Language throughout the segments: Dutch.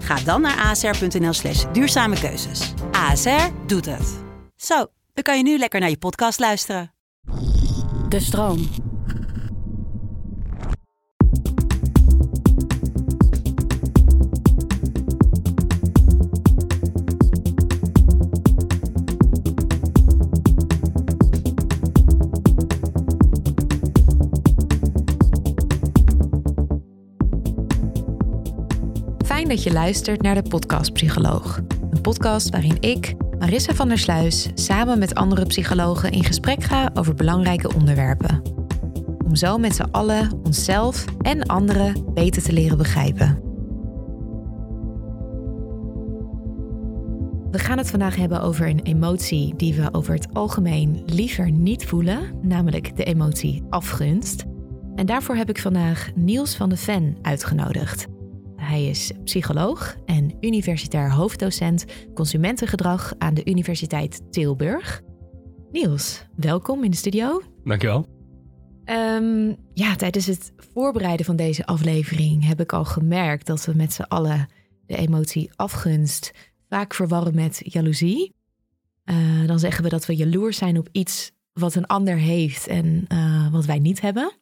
Ga dan naar asr.nl slash duurzame keuzes. ASR doet het. Zo, dan kan je nu lekker naar je podcast luisteren. De stroom. Dat je luistert naar de Podcast Psycholoog. Een podcast waarin ik, Marissa van der Sluis, samen met andere psychologen in gesprek ga over belangrijke onderwerpen. Om zo met z'n allen onszelf en anderen beter te leren begrijpen. We gaan het vandaag hebben over een emotie die we over het algemeen liever niet voelen, namelijk de emotie afgunst. En daarvoor heb ik vandaag Niels van de Ven uitgenodigd. Hij is psycholoog en universitair hoofddocent consumentengedrag aan de Universiteit Tilburg. Niels, welkom in de studio. Dankjewel. Um, ja, tijdens het voorbereiden van deze aflevering heb ik al gemerkt dat we met z'n allen de emotie afgunst vaak verwarren met jaloezie. Uh, dan zeggen we dat we jaloers zijn op iets wat een ander heeft en uh, wat wij niet hebben.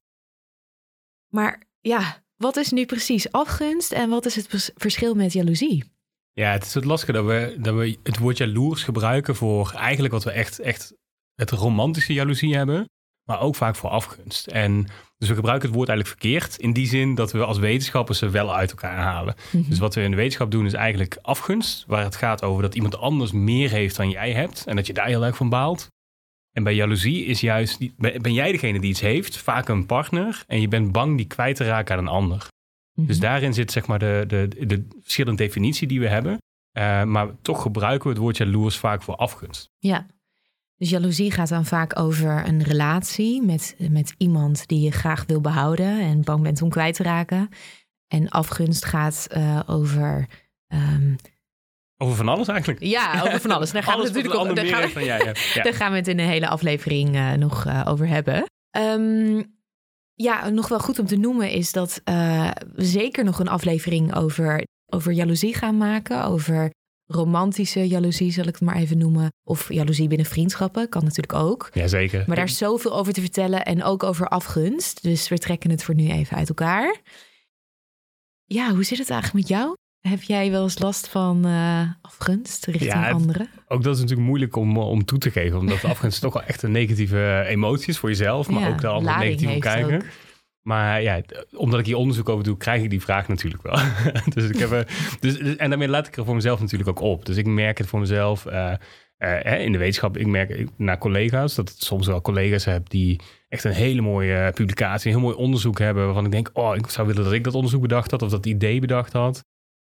Maar ja, wat is nu precies afgunst en wat is het verschil met jaloezie? Ja, het is het lastige dat we, dat we het woord jaloers gebruiken voor eigenlijk wat we echt, echt het romantische jaloezie hebben, maar ook vaak voor afgunst. En dus we gebruiken het woord eigenlijk verkeerd in die zin dat we als wetenschappers ze wel uit elkaar halen. Mm -hmm. Dus wat we in de wetenschap doen is eigenlijk afgunst, waar het gaat over dat iemand anders meer heeft dan jij hebt en dat je daar heel erg van baalt. En bij jaloezie is juist, ben jij degene die iets heeft, vaak een partner, en je bent bang die kwijt te raken aan een ander. Mm -hmm. Dus daarin zit zeg maar de, de, de verschillende definitie die we hebben. Uh, maar toch gebruiken we het woord jaloers vaak voor afgunst. Ja, dus jaloezie gaat dan vaak over een relatie met, met iemand die je graag wil behouden en bang bent om kwijt te raken. En afgunst gaat uh, over. Um, over van alles eigenlijk. Ja, over van alles. Daar gaan alles we natuurlijk ook, daar gaan we, dan jij hebt. Ja. Daar gaan we het in een hele aflevering uh, nog uh, over hebben. Um, ja, nog wel goed om te noemen is dat uh, we zeker nog een aflevering over, over jaloezie gaan maken. Over romantische jaloezie, zal ik het maar even noemen. Of jaloezie binnen vriendschappen, kan natuurlijk ook. Jazeker. Maar daar is zoveel over te vertellen en ook over afgunst. Dus we trekken het voor nu even uit elkaar. Ja, hoe zit het eigenlijk met jou? Heb jij wel eens last van uh, afgunst richting ja, anderen? Ook dat is natuurlijk moeilijk om, om toe te geven. Omdat afgunst toch wel echt een negatieve emotie is voor jezelf. Maar Ja, ook altijd lading negatief op kijken. Maar ja, omdat ik hier onderzoek over doe, krijg ik die vraag natuurlijk wel. dus ik heb, er- dus, dus- en daarmee laat ik er voor mezelf natuurlijk ook op. Dus ik merk het voor mezelf eh, eh, in de wetenschap. Ik merk ik- naar collega's dat ik soms wel collega's heb die echt een hele mooie publicatie, een heel mooi onderzoek hebben. Waarvan ik denk, oh, ik zou willen dat ik dat onderzoek bedacht had of dat idee bedacht had.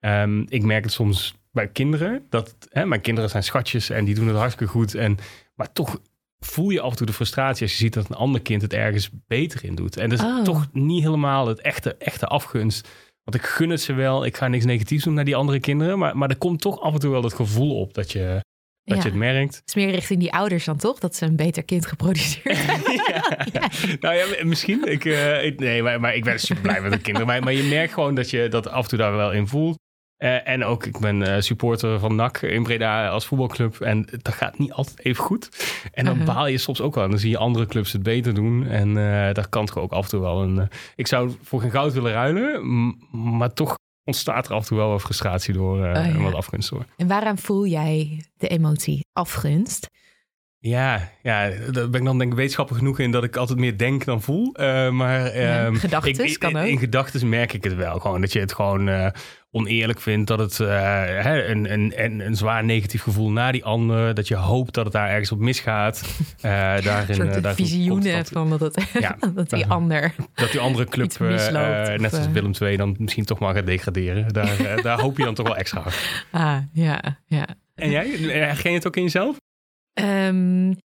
Ehm, ik merk het soms bij kinderen. Dat, hè, mijn kinderen zijn schatjes en die doen het hartstikke goed. En, maar toch voel je af en toe de frustratie als je ziet dat een ander kind het ergens beter in doet. En dat is Oh. toch niet helemaal het echte, echte afgunst. Want ik gun het ze wel. Ik ga niks negatiefs doen naar die andere kinderen. Maar, maar er komt toch af en toe wel dat gevoel op dat je, dat Ja. je het merkt. Het is meer richting die ouders dan toch? Dat ze een beter kind geproduceerd hebben. ja. Nou ja, misschien. Ik, eh, ik- nee, maar, maar ik ben super blij met de kinderen. Maar, maar je merkt gewoon dat je dat af en toe daar wel in voelt. Eh, en ook, ik ben eh, supporter van NAC in Breda als voetbalclub. En dat gaat niet altijd even goed. En dan Uh-huh. baal je soms ook wel. Dan zie je andere clubs het beter doen. En eh daar kan toch ook af en toe wel eh, ik zou voor geen goud willen ruilen. Maar toch ontstaat er af en toe wel wat frustratie door. Oh, ja. En wat afgunst door. En waaraan voel jij de emotie afgunst? Ja, ja, daar ben ik dan denk ik wetenschappelijk genoeg in dat ik altijd meer denk dan voel. Uh, maar ja, um, gedachtes kan ook. In, gedachten merk ik het wel. Gewoon dat je het gewoon uh, oneerlijk vindt. Dat het uh, hè, een, een, een, zwaar negatief gevoel naar die ander. Dat je hoopt dat het daar ergens op misgaat. daarin, een soort visioenen van dat, het, ja, dat die ander Dat die andere club, misloopt, net als Willem II, dan misschien toch maar gaat degraderen. Daar, daar hoop je dan toch wel extra hard. Ah, ja, ja. En jij? Herken je het ook in jezelf? Um,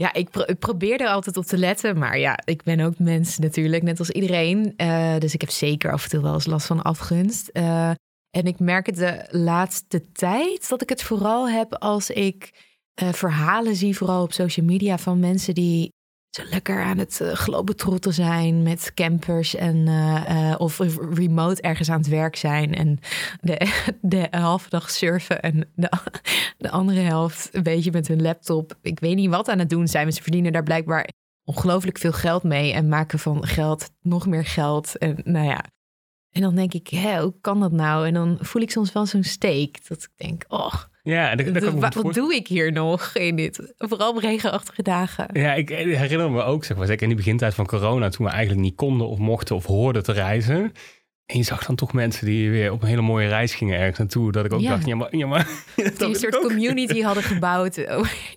ja, ik, pro ik, probeer er altijd op te letten. Maar ja, ik ben ook mens natuurlijk, net als iedereen. Uh, dus ik heb zeker af en toe wel eens last van afgunst. Uh, en ik merk het de laatste tijd dat ik het vooral heb als ik uh, verhalen zie, vooral op social media, van mensen die zo lekker aan het uh, zijn met campers en uh, of remote ergens aan het werk zijn en de, de halve dag surfen en de, de andere helft een beetje met hun laptop. Ik weet niet wat aan het doen zijn, maar ze verdienen daar blijkbaar ongelooflijk veel geld mee en maken van geld nog meer geld. En nou ja, en dan denk ik, hè, hoe kan dat nou? En dan voel ik soms wel zo'n steek dat ik denk, oh, ja, dat, dat wat, wat doe ik hier nog in dit? Vooral op regenachtige dagen. Ja, ik herinner me ook, zeg maar, zeker in die begintijd van corona, toen we eigenlijk niet konden of mochten of hoorden te reizen. En je zag dan toch mensen die weer op een hele mooie reis gingen ergens naartoe. Dat ik ook dacht, ja maar... Ja, maar die een soort community hadden gebouwd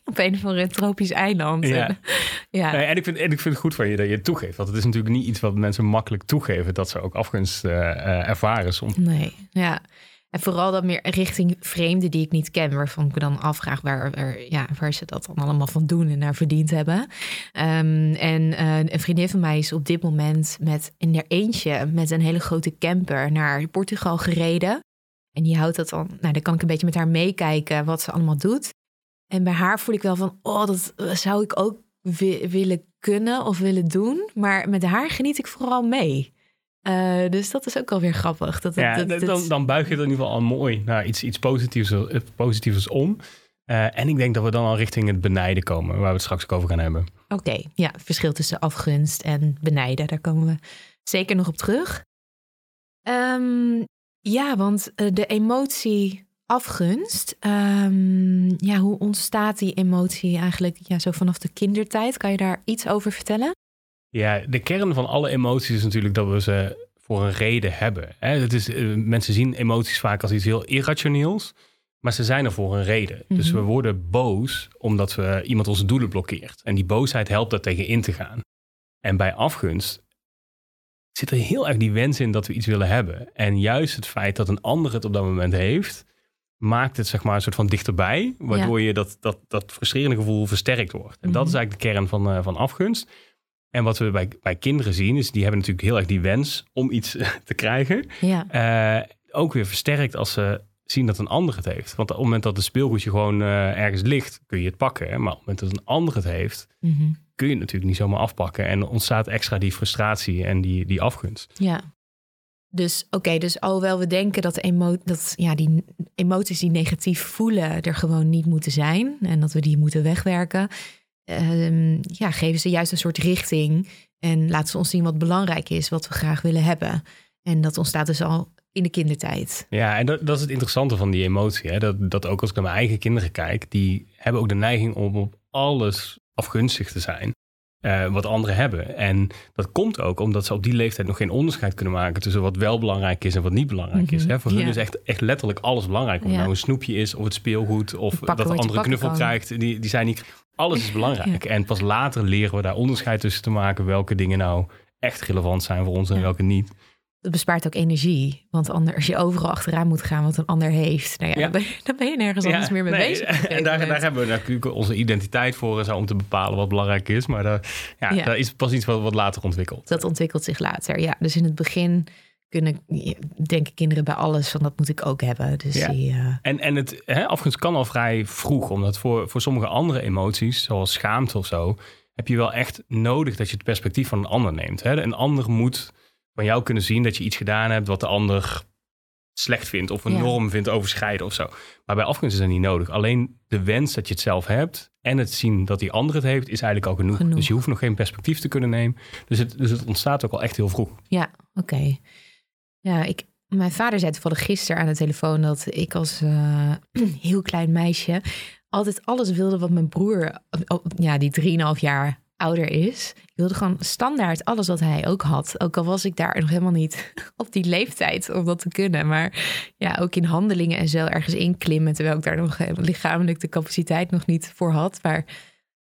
op een of andere tropisch eiland. Ja. En, ja. en, ik vind, en ik vind het goed van je dat je het toegeeft. Want het is natuurlijk niet iets wat mensen makkelijk toegeven. Dat ze ook afgunst uh, ervaren soms. Nee, ja. En vooral dat meer richting vreemden die ik niet ken, waarvan ik me dan afvraag waar, ja, waar ze dat dan allemaal van doen en naar verdiend hebben. Um, en uh, een vriendin van mij is op dit moment met in haar eentje met een hele grote camper naar Portugal gereden. En die houdt dat dan, nou dan kan ik een beetje met haar meekijken wat ze allemaal doet. En bij haar voel ik wel van, oh, dat zou ik ook willen kunnen of willen doen. Maar met haar geniet ik vooral mee. Uh, dus dat is ook alweer grappig. Dat, ja, dat, dan, dan buig je het in ieder geval al mooi naar iets, iets positiefs, eh, positiefs om. Uh, en ik denk dat we dan al richting het benijden komen, waar we het straks ook over gaan hebben. Oké, okay, ja, verschil tussen afgunst en benijden, daar komen we zeker nog op terug. Um, ja, want de emotie afgunst, um, ja, hoe ontstaat die emotie eigenlijk ja, zo vanaf de kindertijd? Kan je daar iets over vertellen? Ja, de kern van alle emoties is natuurlijk dat we ze voor een reden hebben. Hè? Het is, uh, mensen zien emoties vaak als iets heel irrationeels, maar ze zijn er voor een reden. Mm -hmm. Dus we worden boos omdat we iemand onze doelen blokkeert. En die boosheid helpt daar tegen in te gaan. En bij afgunst zit er heel erg die wens in dat we iets willen hebben. En juist het feit dat een ander het op dat moment heeft, maakt het zeg maar een soort van dichterbij, waardoor ja. je dat, dat, dat frustrerende gevoel versterkt wordt. En mm -hmm. dat is eigenlijk de kern van, uh, van afgunst. En wat we bij, bij kinderen zien, is die hebben natuurlijk heel erg die wens om iets te krijgen. Ja. Uh, ook weer versterkt als ze zien dat een ander het heeft. Want op het moment dat het speelgoedje gewoon uh, ergens ligt, kun je het pakken. Hè? Maar op het moment dat een ander het heeft, mm -hmm. kun je het natuurlijk niet zomaar afpakken. En ontstaat extra die frustratie en die, die afgunst. Ja. Dus oké, okay, dus alhoewel we denken dat, emo dat ja, die emoties die negatief voelen er gewoon niet moeten zijn. En dat we die moeten wegwerken um, ja, geven ze juist een soort richting en laten ze ons zien wat belangrijk is, wat we graag willen hebben. En dat ontstaat dus al in de kindertijd. Ja, en dat, dat is het interessante van die emotie. Hè? Dat, dat ook als ik naar mijn eigen kinderen kijk, die hebben ook de neiging om op alles afgunstig te zijn. Uh, wat anderen hebben. En dat komt ook omdat ze op die leeftijd nog geen onderscheid kunnen maken tussen wat wel belangrijk is en wat niet belangrijk mm -hmm. is. Hè? Voor ja. hun is echt, echt letterlijk alles belangrijk. Of ja. nou een snoepje is, of het speelgoed, of dat de andere knuffel kan. krijgt. Die, die zijn niet. Alles is belangrijk. Ja. En pas later leren we daar onderscheid tussen te maken welke dingen nou echt relevant zijn voor ons en welke niet. Dat bespaart ook energie. Want anders, als je overal achteraan moet gaan wat een ander heeft, nou ja, ja. Dan, ben je, dan, ben je, nergens anders meer mee nee, bezig. En daar, daar, hebben we natuurlijk onze identiteit voor zo om te bepalen wat belangrijk is. Maar daar, ja, dat is pas iets wat, wat later ontwikkelt. Dat ontwikkelt zich later, ja. Dus in het begin kunnen denken kinderen bij alles van dat moet ik ook hebben. Dus ja. die, uh... En, en het hè, afgunst kan al vrij vroeg, omdat voor, voor sommige andere emoties, zoals schaamte of zo, heb je wel echt nodig dat je het perspectief van een ander neemt. Hè? Een ander moet van jou kunnen zien dat je iets gedaan hebt wat de ander slecht vindt of een ja. norm vindt overschrijden of zo. Maar bij afgunst is dat niet nodig. Alleen de wens dat je het zelf hebt en het zien dat die ander het heeft, is eigenlijk al genoeg. genoeg. Dus je hoeft nog geen perspectief te kunnen nemen. Dus het, dus het ontstaat ook al echt heel vroeg. Ja, oké. Okay. Ja, ik, mijn vader zei toevallig gisteren aan de telefoon dat ik als uh, heel klein meisje altijd alles wilde wat mijn broer, oh, ja, die 3,5 jaar ouder is. Ik wilde gewoon standaard alles wat hij ook had. Ook al was ik daar nog helemaal niet op die leeftijd om dat te kunnen. Maar ja, ook in handelingen en zo ergens inklimmen. Terwijl ik daar nog lichamelijk de capaciteit nog niet voor had. Maar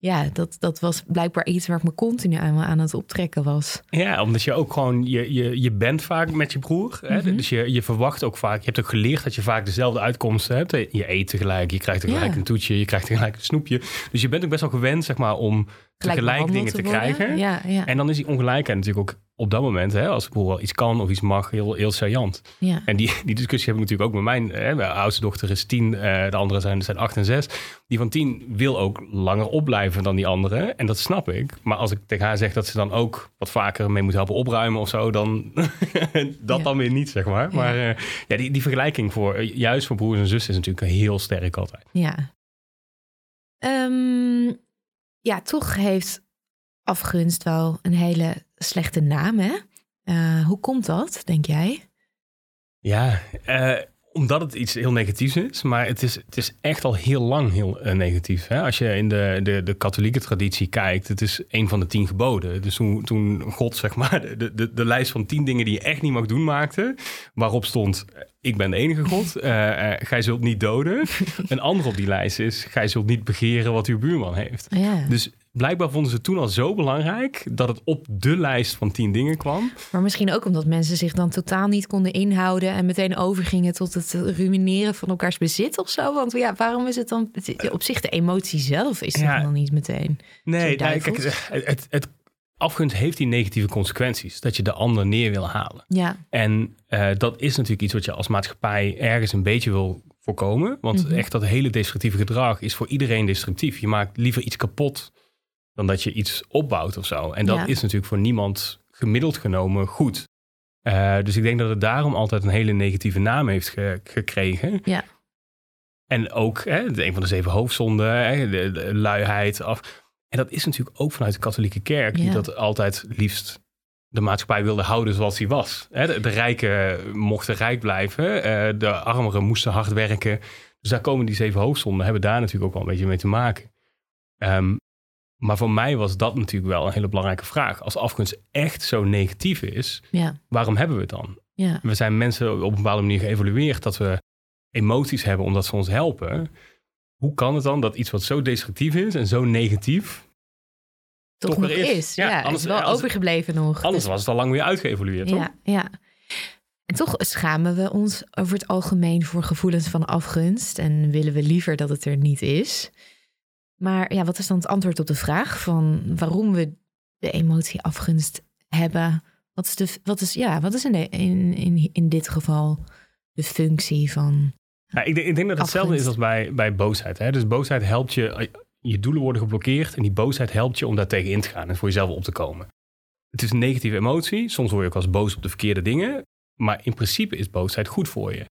ja, dat, dat was blijkbaar iets waar ik me continu aan, aan het optrekken was. Ja, omdat je ook gewoon, je, je, je bent vaak met je broer. Hè? Mhm. Dus je, je verwacht ook vaak, je hebt ook geleerd dat je vaak dezelfde uitkomsten hebt. Je eet tegelijk, je krijgt tegelijk Ja. een toetje, je krijgt tegelijk een snoepje. Dus je bent ook best wel gewend, zeg maar, om tegelijk behandeld dingen te, krijgen. Ja, ja, En dan is die ongelijkheid natuurlijk ook op dat moment, hè, als broer wel iets kan of iets mag, heel, heel saillant. ja. En die, die discussie heb ik natuurlijk ook met mijn, hè, mijn oudste dochter is tien, eh, de andere zijn, zijn acht en zes. Die van tien wil ook langer opblijven dan die andere. En dat snap ik. Maar als ik tegen haar zeg dat ze dan ook wat vaker mee moet helpen opruimen of zo, dan dat Ja. dan weer niet, zeg maar. Ja. Maar eh, ja, die, die vergelijking voor, eh, juist voor broers en zussen is natuurlijk heel sterk altijd. Ja. Ehm, ja, toch heeft afgunst wel een hele slechte naam, hè? Eh, hoe komt dat, denk jij? Ja, eh, omdat het iets heel negatiefs is, maar het is, het is echt al heel lang heel eh, negatief. Hè? Als je in de, de, de katholieke traditie kijkt, het is een van de tien geboden. Dus toen, toen God zeg maar de, de, de lijst van tien dingen die je echt niet mag doen maakte, waarop stond, ik ben de enige God, eh, gij zult niet doden. Een ander op die lijst is, gij zult niet begeren wat uw buurman heeft. Ja. Dus blijkbaar vonden ze toen al zo belangrijk dat het op de lijst van tien dingen kwam. Maar misschien ook omdat mensen zich dan totaal niet konden inhouden en meteen overgingen tot het ruïneren van elkaars bezit of zo. Want ja, waarom is het dan op zich de emotie zelf is Ja. het dan niet meteen? Nee, nee, kijk, het, het, het afgunst heeft die negatieve consequenties. Dat je de ander neer wil halen. Ja, En eh, dat is natuurlijk iets wat je als maatschappij ergens een beetje wil voorkomen. Want Mhm. echt dat hele destructieve gedrag is voor iedereen destructief. Je maakt liever iets kapot dan dat je iets opbouwt of zo. En dat Ja. is natuurlijk voor niemand gemiddeld genomen goed. Eh, dus ik denk dat het daarom altijd een hele negatieve naam heeft ge- gekregen. Ja. En ook hè, een van de zeven hoofdzonden, hè, de, de luiheid af. En dat is natuurlijk ook vanuit de katholieke kerk, die dat altijd liefst de maatschappij wilde houden zoals die was. Hè, De, de rijken mochten rijk blijven, eh, de armeren moesten hard werken. Dus daar komen die zeven hoofdzonden, hebben daar natuurlijk ook wel een beetje mee te maken. Ehm, maar voor mij was dat natuurlijk wel een hele belangrijke vraag. Als afgunst echt zo negatief is, ja, waarom hebben we het dan? ja. We zijn mensen op een bepaalde manier geëvolueerd dat we emoties hebben omdat ze ons helpen. Hoe kan het dan dat iets wat zo destructief is en zo negatief, Toch, Toch nog is. is. Ja, Ja, anders- is wel overgebleven nog. anders Dus- was het al lang weer uitgeëvolueerd, toch? Ja, ja. En toch schamen we ons over het algemeen voor gevoelens van afgunst en willen we liever dat het er niet is. Maar ja, wat is dan het antwoord op de vraag van waarom we de emotie afgunst hebben? Wat is, de, wat is, ja, wat is in, de, in, in, in dit geval de functie van. Ja, ik, denk, ik denk dat het hetzelfde is als bij, bij boosheid. Hè? Dus boosheid helpt je, je doelen worden geblokkeerd en die boosheid helpt je om daar tegen in te gaan en voor jezelf op te komen. Het is een negatieve emotie, soms word je ook als boos op de verkeerde dingen, maar in principe is boosheid goed voor je.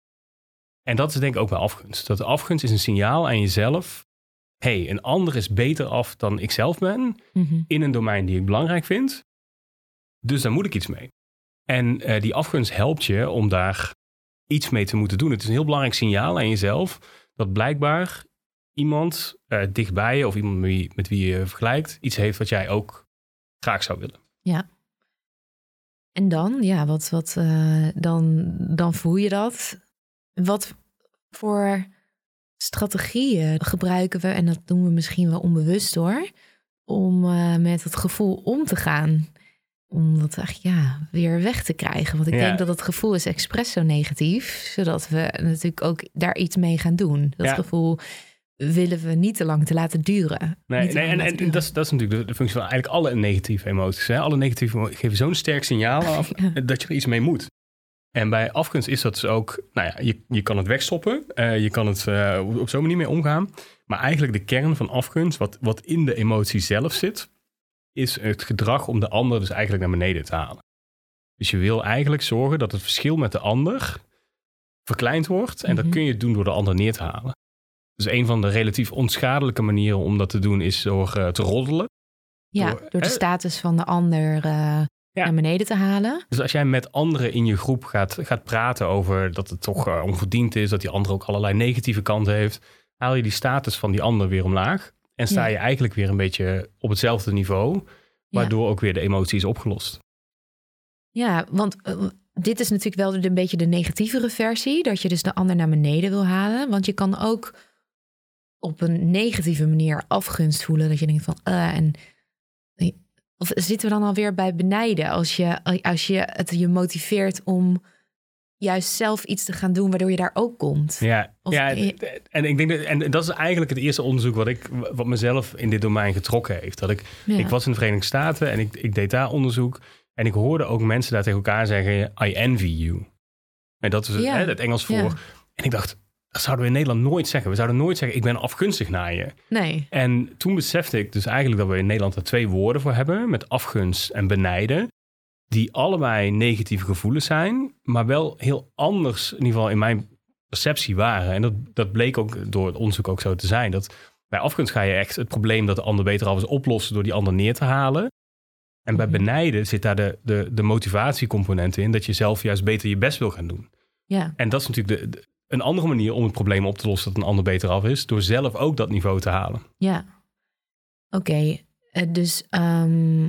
En dat is denk ik ook bij afgunst. Dat afgunst is een signaal aan jezelf. Hey, een ander is beter af dan ik zelf ben Mhm. in een domein die ik belangrijk vind. Dus daar moet ik iets mee. En eh, die afgunst helpt je om daar iets mee te moeten doen. Het is een heel belangrijk signaal aan jezelf dat blijkbaar iemand eh, dichtbij je of iemand met wie, met wie je vergelijkt iets heeft wat jij ook graag zou willen. En dan, ja, wat, wat, eh, dan, dan voel je dat. Wat voor strategieën gebruiken we, en dat doen we misschien wel onbewust hoor, om eh, met het gevoel om te gaan? Om dat eigenlijk ja, weer weg te krijgen. Want ik Ja. denk dat het gevoel is expres zo negatief, zodat we natuurlijk ook daar iets mee gaan doen. Dat Ja. gevoel willen we niet te lang te laten duren. Nee, nee en, laten en duren. dat, is, dat is natuurlijk de, de functie van eigenlijk alle negatieve emoties. Hè? Alle negatieve emoties geven zo'n sterk signaal af Ja. dat je er iets mee moet. En bij afgunst is dat dus ook, nou ja, je, je kan het wegstoppen. eh, je kan het eh, op, op zo'n manier mee omgaan. Maar eigenlijk de kern van afgunst, wat, wat in de emotie zelf zit, is het gedrag om de ander dus eigenlijk naar beneden te halen. Dus je wil eigenlijk zorgen dat het verschil met de ander verkleind wordt. En dat Mhm. kun je doen door de ander neer te halen. Dus een van de relatief onschadelijke manieren om dat te doen is door eh, te roddelen. ja, door- door de status van de ander Ja. naar beneden te halen. Dus als jij met anderen in je groep gaat, gaat praten over dat het toch eh, onverdiend is, dat die ander ook allerlei negatieve kanten heeft. haal je die status van die ander weer omlaag. En sta Ja. je eigenlijk weer een beetje op hetzelfde niveau, waardoor ook weer de emotie is opgelost. Ja, want eh, dit is natuurlijk wel een beetje de negatievere versie. Dat je dus de ander naar beneden wil halen. Want je kan ook op een negatieve manier afgunst voelen. Dat je denkt van, eh, en... Of zitten we dan alweer bij benijden? Als je, als je het je motiveert om juist zelf iets te gaan doen... waardoor je daar ook komt. Ja, Of- ja en ik denk dat, en dat is eigenlijk het eerste onderzoek wat ik, wat mezelf in dit domein getrokken heeft. Dat ik, Ja. ik was in de Verenigde Staten en ik, ik deed daar onderzoek. En ik hoorde ook mensen daar tegen elkaar zeggen, I envy you. En dat is Ja. hè, het Engels voor. Ja. En ik dacht, dat zouden we in Nederland nooit zeggen. We zouden nooit zeggen, ik ben afgunstig naar je. Nee, En toen besefte ik dus eigenlijk dat we in Nederland er twee woorden voor hebben, met afgunst en benijden, die allebei negatieve gevoelens zijn, maar wel heel anders, in ieder geval in mijn perceptie waren. En dat, dat bleek ook door het onderzoek ook zo te zijn. Dat bij afgunst ga je echt het probleem dat de ander beter af is oplossen door die ander neer te halen. En bij Mhm. benijden zit daar de, de, de motivatiecomponent in, dat je zelf juist beter je best wil gaan doen. ja. En dat is natuurlijk de, de- een andere manier om het probleem op te lossen dat een ander beter af is, door zelf ook dat niveau te halen. Ja. Oké, eh, dus ehm,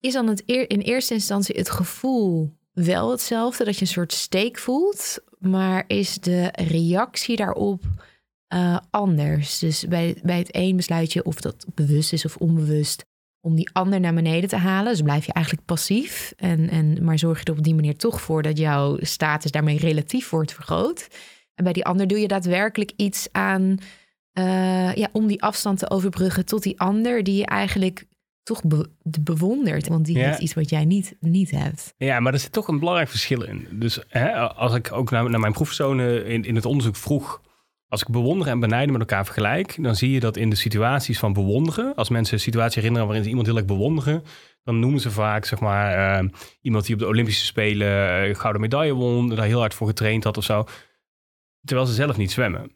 is dan het eer- in eerste instantie het gevoel wel hetzelfde, dat je een soort steek voelt, maar is de reactie daarop eh, anders? Dus bij, bij het een besluit je of dat bewust is of onbewust om die ander naar beneden te halen. Dus blijf je eigenlijk passief, en, en, maar zorg je er op die manier toch voor dat jouw status daarmee relatief wordt vergroot. En bij die ander doe je daadwerkelijk iets aan eh, ja, om die afstand te overbruggen tot die ander die je eigenlijk toch be- bewondert. Want die Ja. heeft iets wat jij niet, niet hebt. Ja, maar er zit toch een belangrijk verschil in. Dus hè, als ik ook naar, naar mijn proefpersonen in, in het onderzoek vroeg... als ik bewonderen en benijden met elkaar vergelijk... dan zie je dat in de situaties van bewonderen... als mensen een situatie herinneren waarin ze iemand heel erg bewonderen... dan noemen ze vaak zeg maar, eh, iemand die op de Olympische Spelen... eh, gouden medaille won, daar heel hard voor getraind had of zo... terwijl ze zelf niet zwemmen.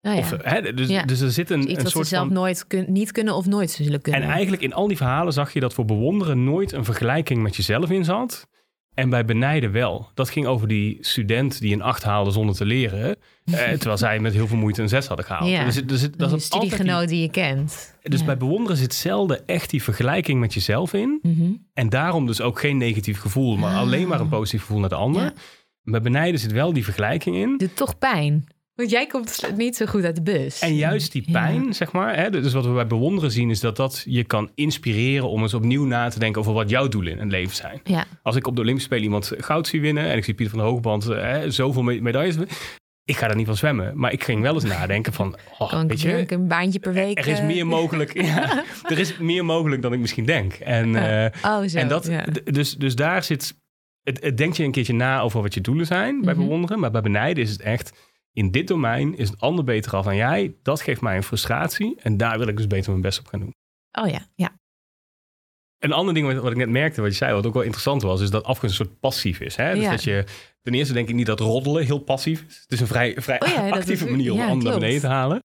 Nou ja, Of, hè, dus, Ja. dus er zit een, iets een wat ze soort zelf van... nooit kun- niet kunnen of nooit zullen kunnen. En eigenlijk in al die verhalen zag je dat voor bewonderen nooit een vergelijking met jezelf in zat. En bij benijden wel. Dat ging over die student die een acht haalde zonder te leren. eh, terwijl zij met heel veel moeite een zes hadden gehaald. Ja. Dus, dus, het- dat een is altijd die- studiegenoot die je kent. dus Ja. bij bewonderen zit zelden echt die vergelijking met jezelf in. Mhm. En daarom dus ook geen negatief gevoel, maar Ah. alleen maar een positief gevoel naar de ander. Ja. Bij benijden zit wel die vergelijking in. Doet toch pijn. Want jij komt niet zo goed uit de bus. En juist die Ja. pijn, zeg maar. Hè, dus wat we bij bewonderen zien, is dat dat je kan inspireren om eens opnieuw na te denken over wat jouw doelen in het leven zijn. Ja, Als ik op de Olympische Spelen iemand goud zie winnen en ik zie Pieter van de Hoogband hè, zoveel me- medailles, ik ga er niet van zwemmen. Maar ik ging wel eens nadenken van, oh, kan weet ik je, een baantje per week. er is eh, meer mogelijk. ja, er is meer mogelijk dan ik misschien denk. En, eh, Oh, zo. en dat, dus, dus daar zit, het, het denkt je een keertje na over wat je doelen zijn bij Mhm. bewonderen, maar bij benijden is het echt. In dit domein is het ander beter af dan jij. Dat geeft mij een frustratie. En daar wil ik dus beter mijn best op gaan doen. Oh ja, ja. Een ander ding wat, wat ik net merkte, wat je zei, wat ook wel interessant was, is dat afgunst een soort passief is. Hè? Dus Ja. dat je, ten eerste denk ik niet dat roddelen heel passief is. Het is een vrij, vrij Oh ja, actieve is- manier om ja, anderen naar beneden te halen.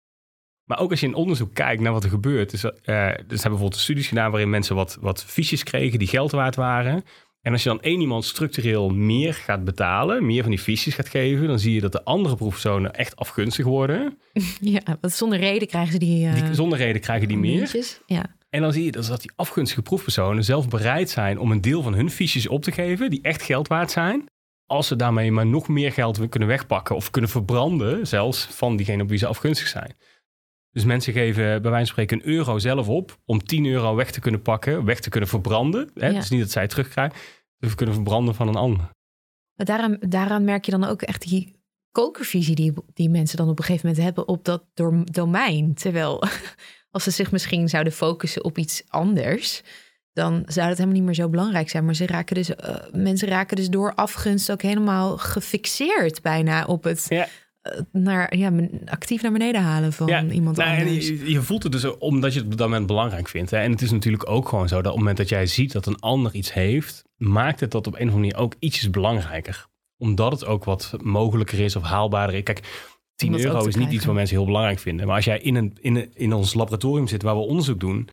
Maar ook als je in onderzoek kijkt naar wat er gebeurt. Dus, eh, dus hebben bijvoorbeeld studies gedaan waarin mensen wat, wat fiches kregen die geld waard waren. En als je dan één iemand structureel meer gaat betalen, meer van die fiches gaat geven, dan zie je dat de andere proefpersonen echt afgunstig worden. ja, want zonder reden krijgen ze die... Die, zonder reden krijgen die meer. Ja. En dan zie je dus dat die afgunstige proefpersonen zelf bereid zijn om een deel van hun fiches op te geven, die echt geld waard zijn. Als ze daarmee maar nog meer geld kunnen wegpakken of kunnen verbranden, zelfs van diegene op wie ze afgunstig zijn. Dus mensen geven bij wijze van spreken een euro zelf op om 10 euro weg te kunnen pakken, weg te kunnen verbranden. Hè? Ja. Het is niet dat zij het terugkrijgen, dus kunnen verbranden van een ander. Maar daaraan, daaraan merk je dan ook echt die kokervisie die, die mensen dan op een gegeven moment hebben op dat domein. Terwijl als ze zich misschien zouden focussen op iets anders, dan zou dat helemaal niet meer zo belangrijk zijn. Maar ze raken dus, eh, mensen raken dus door afgunst ook helemaal gefixeerd bijna op het Ja. Eh, naar, ja, actief naar beneden halen van iemand nou, en anders. je, je voelt het dus omdat je het op dat moment belangrijk vindt. Hè? En het is natuurlijk ook gewoon zo dat op het moment dat jij ziet dat een ander iets heeft, maakt het dat op een of andere manier ook ietsjes belangrijker. Omdat het ook wat mogelijker is of haalbaarder. is. Kijk, 10 Om dat ook euro is niet iets wat mensen heel belangrijk vinden. Maar als jij in, een, in, een, in ons laboratorium zit waar we onderzoek doen,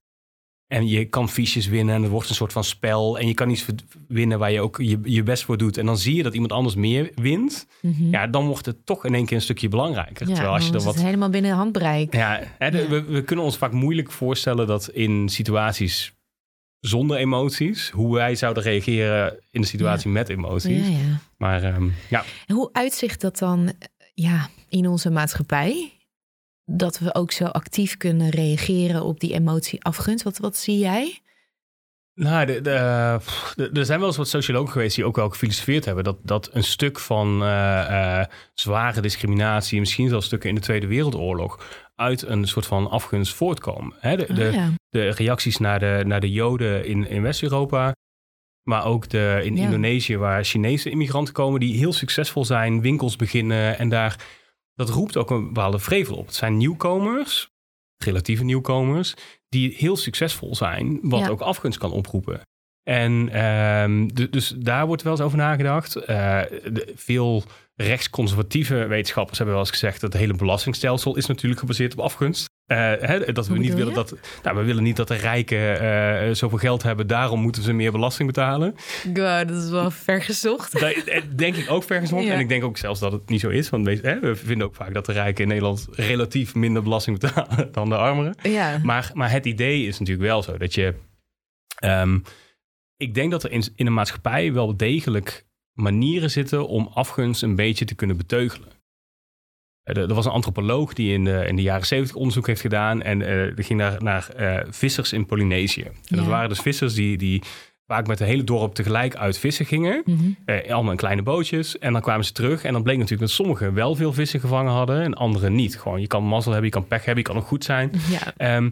En je kan fiches winnen en er wordt een soort van spel. En je kan iets winnen waar je ook je, je best voor doet. En dan zie je dat iemand anders meer wint. Mhm. Ja, dan wordt het toch in één keer een stukje belangrijker. Ja, Terwijl als je dan er wat het helemaal binnen handbereik. ja, hè, Ja. We, we kunnen ons vaak moeilijk voorstellen dat in situaties zonder emoties, hoe wij zouden reageren in de situatie met emoties. Ja, ja. Maar ehm, ja, En hoe uitzicht dat dan eh, ja, in onze maatschappij? Dat we ook zo actief kunnen reageren op die emotie afgunst. Wat, wat zie jij? nou, de, de, de- er zijn wel eens wat sociologen geweest die ook wel gefilosofeerd hebben dat, dat een stuk van eh, eh, zware discriminatie, misschien zelfs stukken in de Tweede Wereldoorlog, uit een soort van afgunst voortkomen. Hè, de, de, Ah, ja. de reacties naar de, naar de Joden in, in West-Europa. Maar ook de, in Ja. Indonesië, waar Chinese immigranten komen die heel succesvol zijn, winkels beginnen. En daar, dat roept ook een bepaalde vrevel op. Het zijn nieuwkomers, relatieve nieuwkomers, die heel succesvol zijn, wat Ja. ook afgunst kan oproepen. En ehm, dus daar wordt wel eens over nagedacht. Eh, de, veel rechtsconservatieve wetenschappers hebben wel eens gezegd dat het hele belastingstelsel is natuurlijk gebaseerd op afgunst. Eh, hè, dat we niet willen dat. Nou, we willen niet dat de rijken eh, zoveel geld hebben, daarom moeten ze meer belasting betalen. dat is wel vergezocht. Dat denk ik ook vergezocht. Ja. En ik denk ook zelfs dat het niet zo is. Want wees- hè, we vinden ook vaak dat de rijken in Nederland relatief minder belasting betalen dan de armeren. Ja, Maar, maar het idee is natuurlijk wel zo dat je. ehm, ik denk dat er in, in een maatschappij wel degelijk manieren zitten om afgunst een beetje te kunnen beteugelen. Eh, Er, was een antropoloog die in de, in de jaren zeventig onderzoek heeft gedaan. En eh die ging naar, naar eh, vissers in Polynesië. En dat waren dus vissers die, die vaak met een hele dorp tegelijk uit vissen gingen. Mhm. Eh, allemaal in kleine bootjes. En dan kwamen ze terug. En dan bleek natuurlijk dat sommigen wel veel vissen gevangen hadden. En anderen niet. Gewoon, je kan mazzel hebben, je kan pech hebben, je kan ook goed zijn. ja. Ehm,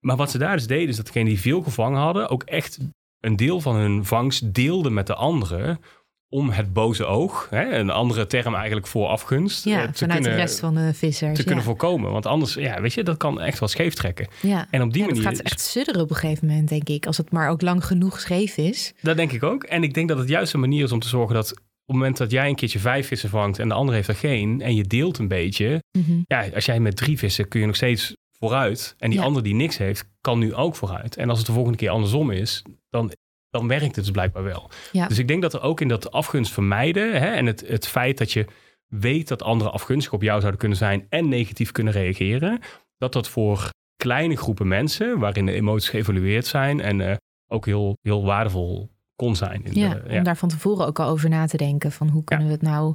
maar wat ze daar dus deden, is dat degenen die veel gevangen hadden, ook echt een deel van hun vangst deelden met de anderen. Om het boze oog, hè, een andere term eigenlijk voor afgunst, eh, ja te, vanuit kunnen, de rest van de vissers. te ja. kunnen voorkomen. Want anders, ja, weet je, dat kan echt wel scheef trekken. ja. En op die manier, gaat echt sudderen op een gegeven moment, denk ik. Als het maar ook lang genoeg scheef is. dat denk ik ook. En ik denk dat het juist een manier is om te zorgen dat op het moment dat jij een keertje vijf vissen vangt en de ander heeft er geen, en je deelt een beetje, Mhm. ja, als jij met drie vissen kun je nog steeds vooruit. En die Ja. ander die niks heeft, kan nu ook vooruit. En als het de volgende keer andersom is, dan, dan werkt het dus blijkbaar wel. Ja. Dus ik denk dat er ook in dat afgunst vermijden hè, en het, het feit dat je weet dat anderen afgunstig op jou zouden kunnen zijn en negatief kunnen reageren, dat dat voor kleine groepen mensen, waarin de emoties geëvalueerd zijn en eh, ook heel, heel waardevol kon zijn. In Ja, de, om daar van tevoren ook al over na te denken. Van hoe kunnen we het nou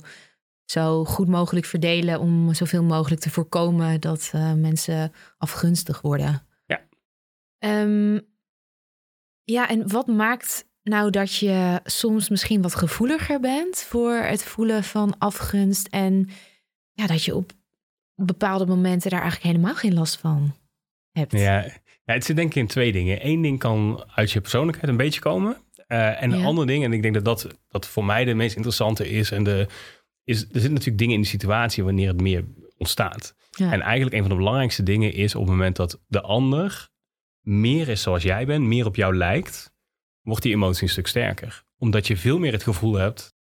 zo goed mogelijk verdelen om zoveel mogelijk te voorkomen dat eh, mensen afgunstig worden. Ja. Ehm, ja, en wat maakt nou dat je soms misschien wat gevoeliger bent voor het voelen van afgunst en ja, dat je op bepaalde momenten daar eigenlijk helemaal geen last van hebt? Ja, ja, het zit denk ik in twee dingen. Eén ding kan uit je persoonlijkheid een beetje komen. Eh, en een ander ding, en ik denk dat dat, dat voor mij de meest interessante is, en de, is, er zitten natuurlijk dingen in de situatie wanneer het meer ontstaat. Ja. En eigenlijk een van de belangrijkste dingen is op het moment dat de ander meer is zoals jij bent, meer op jou lijkt, wordt die emotie een stuk sterker. Omdat je veel meer het gevoel hebt,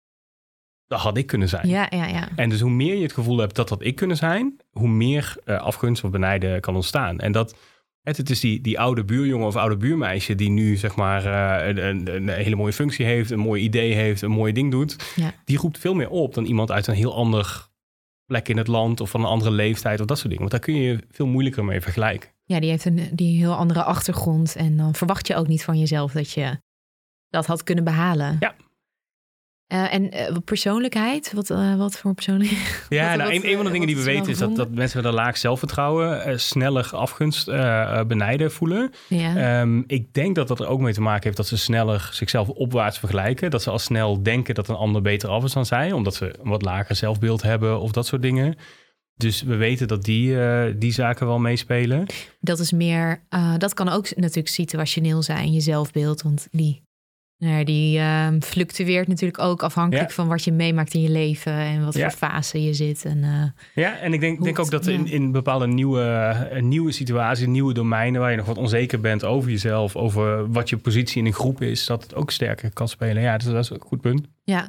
dat had ik kunnen zijn. ja, ja, ja. En dus hoe meer je het gevoel hebt dat dat ik kunnen zijn, hoe meer eh, afgunst of benijden kan ontstaan. En dat, het, het is die, die oude buurjongen of oude buurmeisje die nu zeg maar eh, een, een, een hele mooie functie heeft, een mooi idee heeft, een mooi ding doet. Ja. Die roept veel meer op dan iemand uit een heel ander plek in het land of van een andere leeftijd of dat soort dingen. Want daar kun je je veel moeilijker mee vergelijken. Ja, die heeft een die heel andere achtergrond. En dan verwacht je ook niet van jezelf dat je dat had kunnen behalen. Ja. Eh, en eh, persoonlijkheid, wat, eh, wat voor persoonlijkheid? Ja, Wat- nou, wat, een, een van de dingen die we weten is dat, dat mensen met een laag zelfvertrouwen sneller afgunst benijden voelen. Ja. Ehm, ik denk dat dat er ook mee te maken heeft dat ze sneller zichzelf opwaarts vergelijken. Dat ze al snel denken dat een ander beter af is dan zij, omdat ze een wat lager zelfbeeld hebben of dat soort dingen. Dus we weten dat die, eh, die zaken wel meespelen. dat is meer, eh, dat kan ook natuurlijk situationeel zijn, je zelfbeeld. Want die, nou die ehm, fluctueert natuurlijk ook afhankelijk Ja. van wat je meemaakt in je leven en wat Ja. voor fase je zit. En, eh, Ja, en ik denk, denk ook dat in, ja. in bepaalde nieuwe, nieuwe situaties, nieuwe domeinen waar je nog wat onzeker bent over jezelf, over wat je positie in een groep is, dat het ook sterker kan spelen. Ja, dus dat is een goed punt. Ja.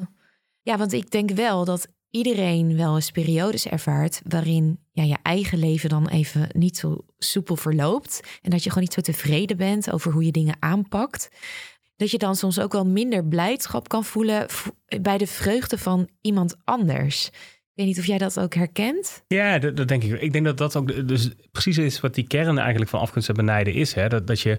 ja, want ik denk wel dat iedereen wel eens periodes ervaart waarin ja, je eigen leven dan even niet zo soepel verloopt. En dat je gewoon niet zo tevreden bent over hoe je dingen aanpakt. Dat je dan soms ook wel minder blijdschap kan voelen bij de vreugde van iemand anders. Ik weet niet of jij dat ook herkent. Ja, dat, denk ik. Ik denk dat dat ook dus precies is wat die kern eigenlijk van afgunst en benijden is. Hè? Dat, dat je,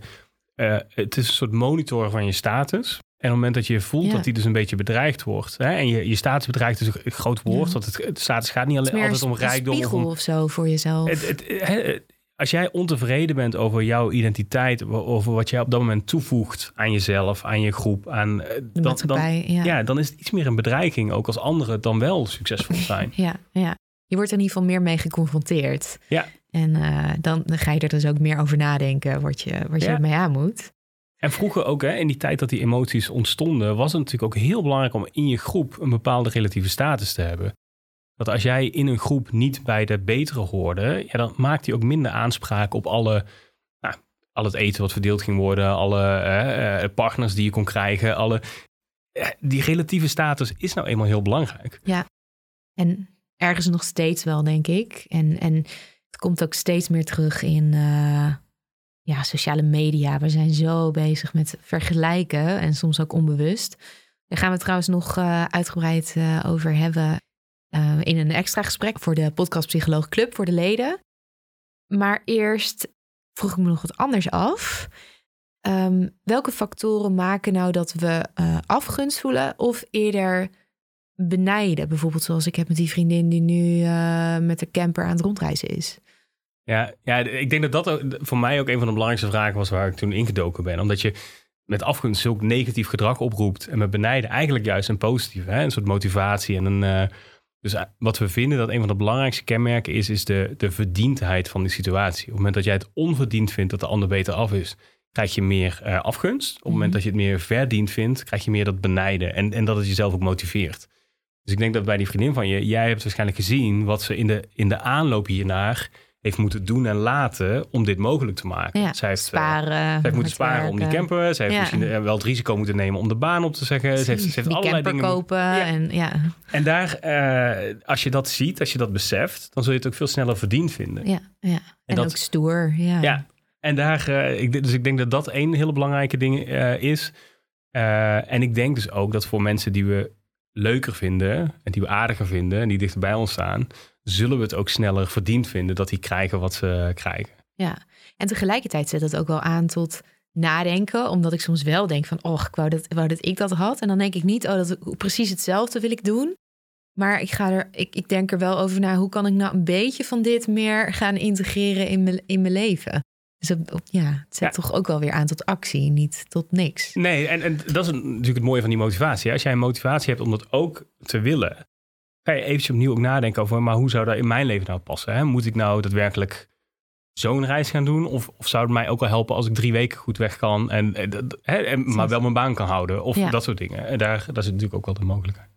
uh, het is een soort monitor van je status. En op het moment dat je voelt dat die dus een beetje bedreigd wordt. Hè, en je, je status bedreigt is een groot woord. Ja. Want het, het, status gaat niet alleen altijd om rijkdom. Een spiegel of, zo voor jezelf. Het, het, als jij ontevreden bent over jouw identiteit, over wat jij op dat moment toevoegt aan jezelf, aan je groep, aan eh, dan, dan, ja. ja. dan is het iets meer een bedreiging, ook als anderen dan wel succesvol zijn. ja, ja, je wordt er in ieder geval meer mee geconfronteerd. Ja. En uh, dan, dan ga je er dus ook meer over nadenken wat je, wat je ermee aan moet. En vroeger ook, hè, in die tijd dat die emoties ontstonden, was het natuurlijk ook heel belangrijk om in je groep een bepaalde relatieve status te hebben. Dat als jij in een groep niet bij de betere hoorde, ja, dan maakt hij ook minder aanspraak op alle, nou, al het eten wat verdeeld ging worden, alle eh, partners die je kon krijgen. Alle, die relatieve status is nou eenmaal heel belangrijk. Ja, en ergens nog steeds wel, denk ik. En, en het komt ook steeds meer terug in. Uh ja, sociale media. We zijn zo bezig met vergelijken en soms ook onbewust. Daar gaan we trouwens nog uh, uitgebreid uh, over hebben uh, in een extra gesprek voor de Podcast Psycholoog Club voor de leden. Maar eerst vroeg ik me nog wat anders af. Um, welke factoren maken nou dat we afgunst voelen of eerder benijden? Bijvoorbeeld zoals ik heb met die vriendin die nu met de camper aan het rondreizen is. Ja, ja, ik denk dat dat ook, voor mij ook een van de belangrijkste vragen was waar ik toen ingedoken ben. Omdat je met afgunst zulk negatief gedrag oproept en met benijden eigenlijk juist een positief, hè? een soort motivatie en een... Uh, dus eh, wat we vinden dat een van de belangrijkste kenmerken is, is de, de verdiendheid van die situatie. Op het moment dat jij het onverdiend vindt dat de ander beter af is, krijg je meer uh, afgunst. Op het moment mhm. dat je het meer verdiend vindt, krijg je meer dat benijden. En, en dat het jezelf ook motiveert. Dus ik denk dat bij die vriendin van je, jij hebt waarschijnlijk gezien wat ze in de, in de aanloop hiernaar heeft moeten doen en laten om dit mogelijk te maken. Ja, zij heeft, eh, sparen, zij heeft moeten sparen om die camper. Zij heeft misschien eh, wel het risico moeten nemen om de baan op te zeggen. Ze heeft, ze heeft allerlei dingen kopen. En, ja. en daar, uh, als je dat ziet, als je dat beseft, dan zul je het ook veel sneller verdiend vinden. Ja, ja. En, en dat, ook stoer. Ja. ja. En daar, uh, ik, dus ik denk dat dat één hele belangrijke ding is. en ik denk dus ook dat voor mensen die we leuker vinden en die we aardiger vinden en die dichter bij ons staan, zullen we het ook sneller verdiend vinden dat die krijgen wat ze krijgen. Ja, en tegelijkertijd zet dat ook wel aan tot nadenken, omdat ik soms wel denk van, oh, ik wou dat, wou dat ik dat had. En dan denk ik niet, oh, dat, precies hetzelfde wil ik doen. Maar ik, ga er, ik, ik denk er wel over na, hoe kan ik nou een beetje van dit meer gaan integreren in mijn, in mijn leven? Dus ja, het zet toch ook wel weer aan tot actie, niet tot niks. Nee, en, en dat is natuurlijk het mooie van die motivatie. Als jij een motivatie hebt om dat ook te willen, ga je eventjes opnieuw ook nadenken over, maar hoe zou dat in mijn leven nou passen? Hè? Moet ik nou daadwerkelijk zo'n reis gaan doen? Of, of zou het mij ook wel helpen als ik drie weken goed weg kan, en, en, maar wel mijn baan kan houden? Of dat soort dingen. En daar, daar zit natuurlijk ook wel de mogelijkheid.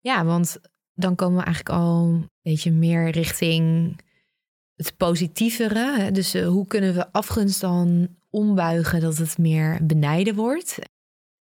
Ja, want dan komen we eigenlijk al een beetje meer richting het positievere. Dus uh, hoe kunnen we afgunst dan ombuigen dat het meer benijden wordt?